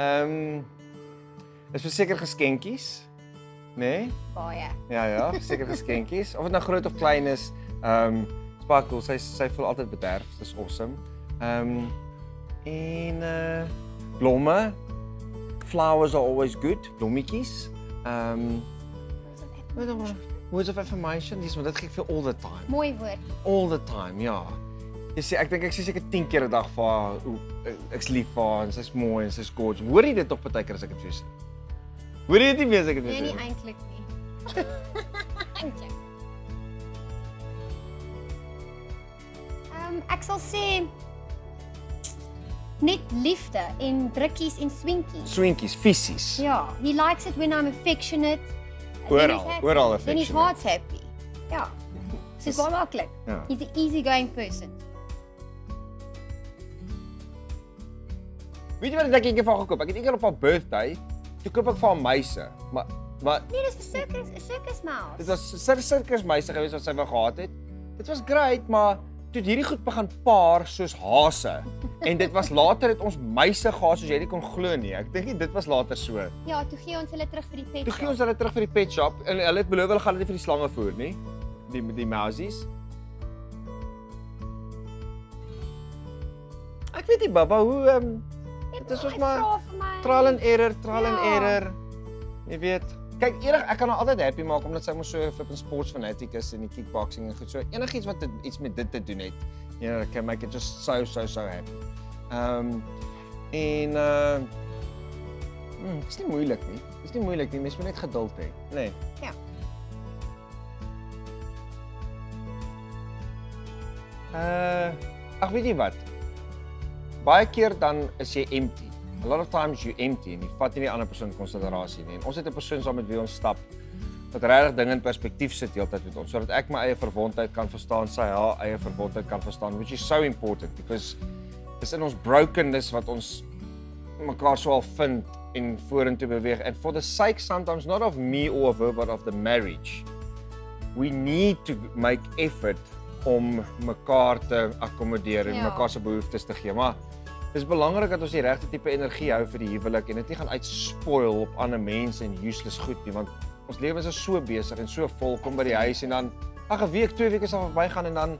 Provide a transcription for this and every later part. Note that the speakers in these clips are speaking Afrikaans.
Ehm um, is verseker geskenkies, nê? Nee? Baie. Ja ja, seker geskenkies. Of dit nou groot of klein is, um, Sparkle, sy sy voel altyd bederf. Dis awesome. Ehm um, en uh blomme. Flowers are always good. Blommetjies. Ehm um, Words of affirmation, dis maar dit gee vir all the time. Mooi woord. All the time, ja. Jy sê ek dink ek sê seker 10 keer 'n dag vir haar hoe ek's lief vir haar en sy's mooi en sy's gorgeous. Hoor jy dit tog baie keer as ek dit vir jou sê? Hoor jy dit nie meer as ek dit Nee, vir nie jou sê? eintlik nie. Eintlik. Ehm ek sal sê net liefde en drukkies en swinkies. Swinkies, fisies. Ja, he likes it when I'm affectionate. Oral, oral Then his affectionate. heart's happy. Ja. Dis baie maklik. Ja. He's an easygoing person. Weet jy wat ek eendag vir haar gekoop? Ek het eendag op haar birthday, toe koop ek vir haar meise. Maar maar Nee, dis 'n circus, 'n circus mouse. dit was sir sirkus meise gewees wat sy wou gehad het. Dit was great, maar toe hierdie goed begin paar soos hase. En dit was later het ons meise gehad soos jy nie kon glo nie. Ek dink dit was later so. Ja, toe gee ons hulle terug vir die pet Toe gee ons shop. hulle terug vir die pet shop en hulle het beloof hulle gaan dit vir die slange voer nie. Die die mousies. Ek weet nie baba hoe ehm um, dit is ons maar trial and error, trial and Ja. error. Jy weet, kyk enig ek kan haar altyd happy maak omdat sy mos so flippin sports fanatic is in die kickboxing en goed so. Enigiets wat dit, iets met dit te doen het. You know, can make it just so so so happy. Ehm um, en uh mm, dis nie moeilik nie. Dis nie moeilik nie. Mens moet net geduld hê, nê? Nee. Ja. Uh ag weet jy wat? Baie keer dan is jy empty. A lot of times you empty en jy vat nie die ander persoon in konsiderasie nie. En ons het 'n persoon saam met wie ons stap wat regtig dinge in perspektief sit heeltyd met ons sodat ek my eie verwondheid kan verstaan, sy haar eie verwondheid kan verstaan, which is so important because dis in ons brokenness wat ons mekaar so al vind en vorentoe beweeg and for the sake sometimes not of me or of her but of the marriage we need to make effort om mekaar te akkommodeer en Ja. mekaar se behoeftes te gee maar dis belangrik dat ons die regte tipe energie hou vir die huwelik en dit nie gaan uitspoil op ander mense en useless goed nie want ons lewens is so besig en so vol kom by die huis en dan ag 'n week, twee weke sal verbygaan en dan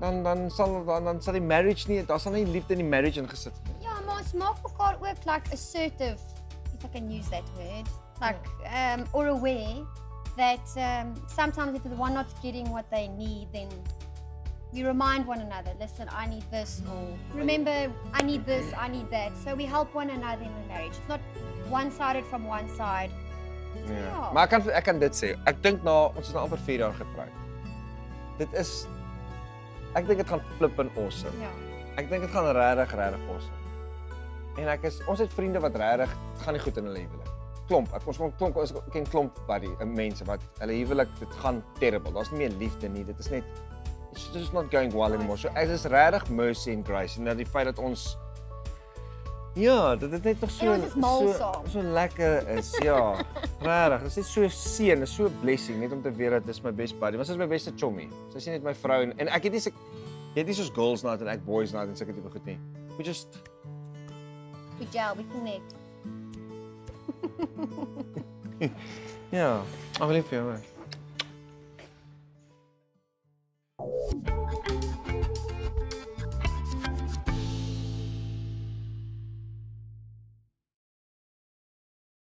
dan dan sal dan, dan sal die marriage nie daar sal nie liefde in die marriage ingesit nie. Ja, maar ons maak mekaar ook like assertive, if I can use that word, like um, or aware that um, sometimes if the one not getting what they need, then you remind one another. Listen, I need this, or remember, I need this, I need that. So we help one another in the marriage. It's not one-sided from one side. Ja. Ja. Maar ek kan ek kan dit sê. Ek dink na ons is nou amper 4 jaar getroud. Dit is ek dink dit gaan flip en awesome. Ja. Ek dink dit gaan regtig regtig awesome. En ek is ons het vriende wat regtig gaan nie goed in hulle huwelik. Klomp, ek ons klomp ons ken klomp buddy eh, mense wat hulle huwelik dit gaan terrible. Daar's nie meer liefde nie. Dit is net it's just not going well anymore. So ek is regtig mercy and grace en dat die feit dat ons Ja, dit het net nog so so, so lekker is. Ja. regtig, dit is net so seën, is so blessing net om te weet dat dis my best buddy. Maar sy is my beste chommy. Sy is net my vrou en, en ek het nie se jy het nie soos girls night en ek boys night en sulke tipe goed nie. We just We gel, we connect. ja, lief vir jou. hoor.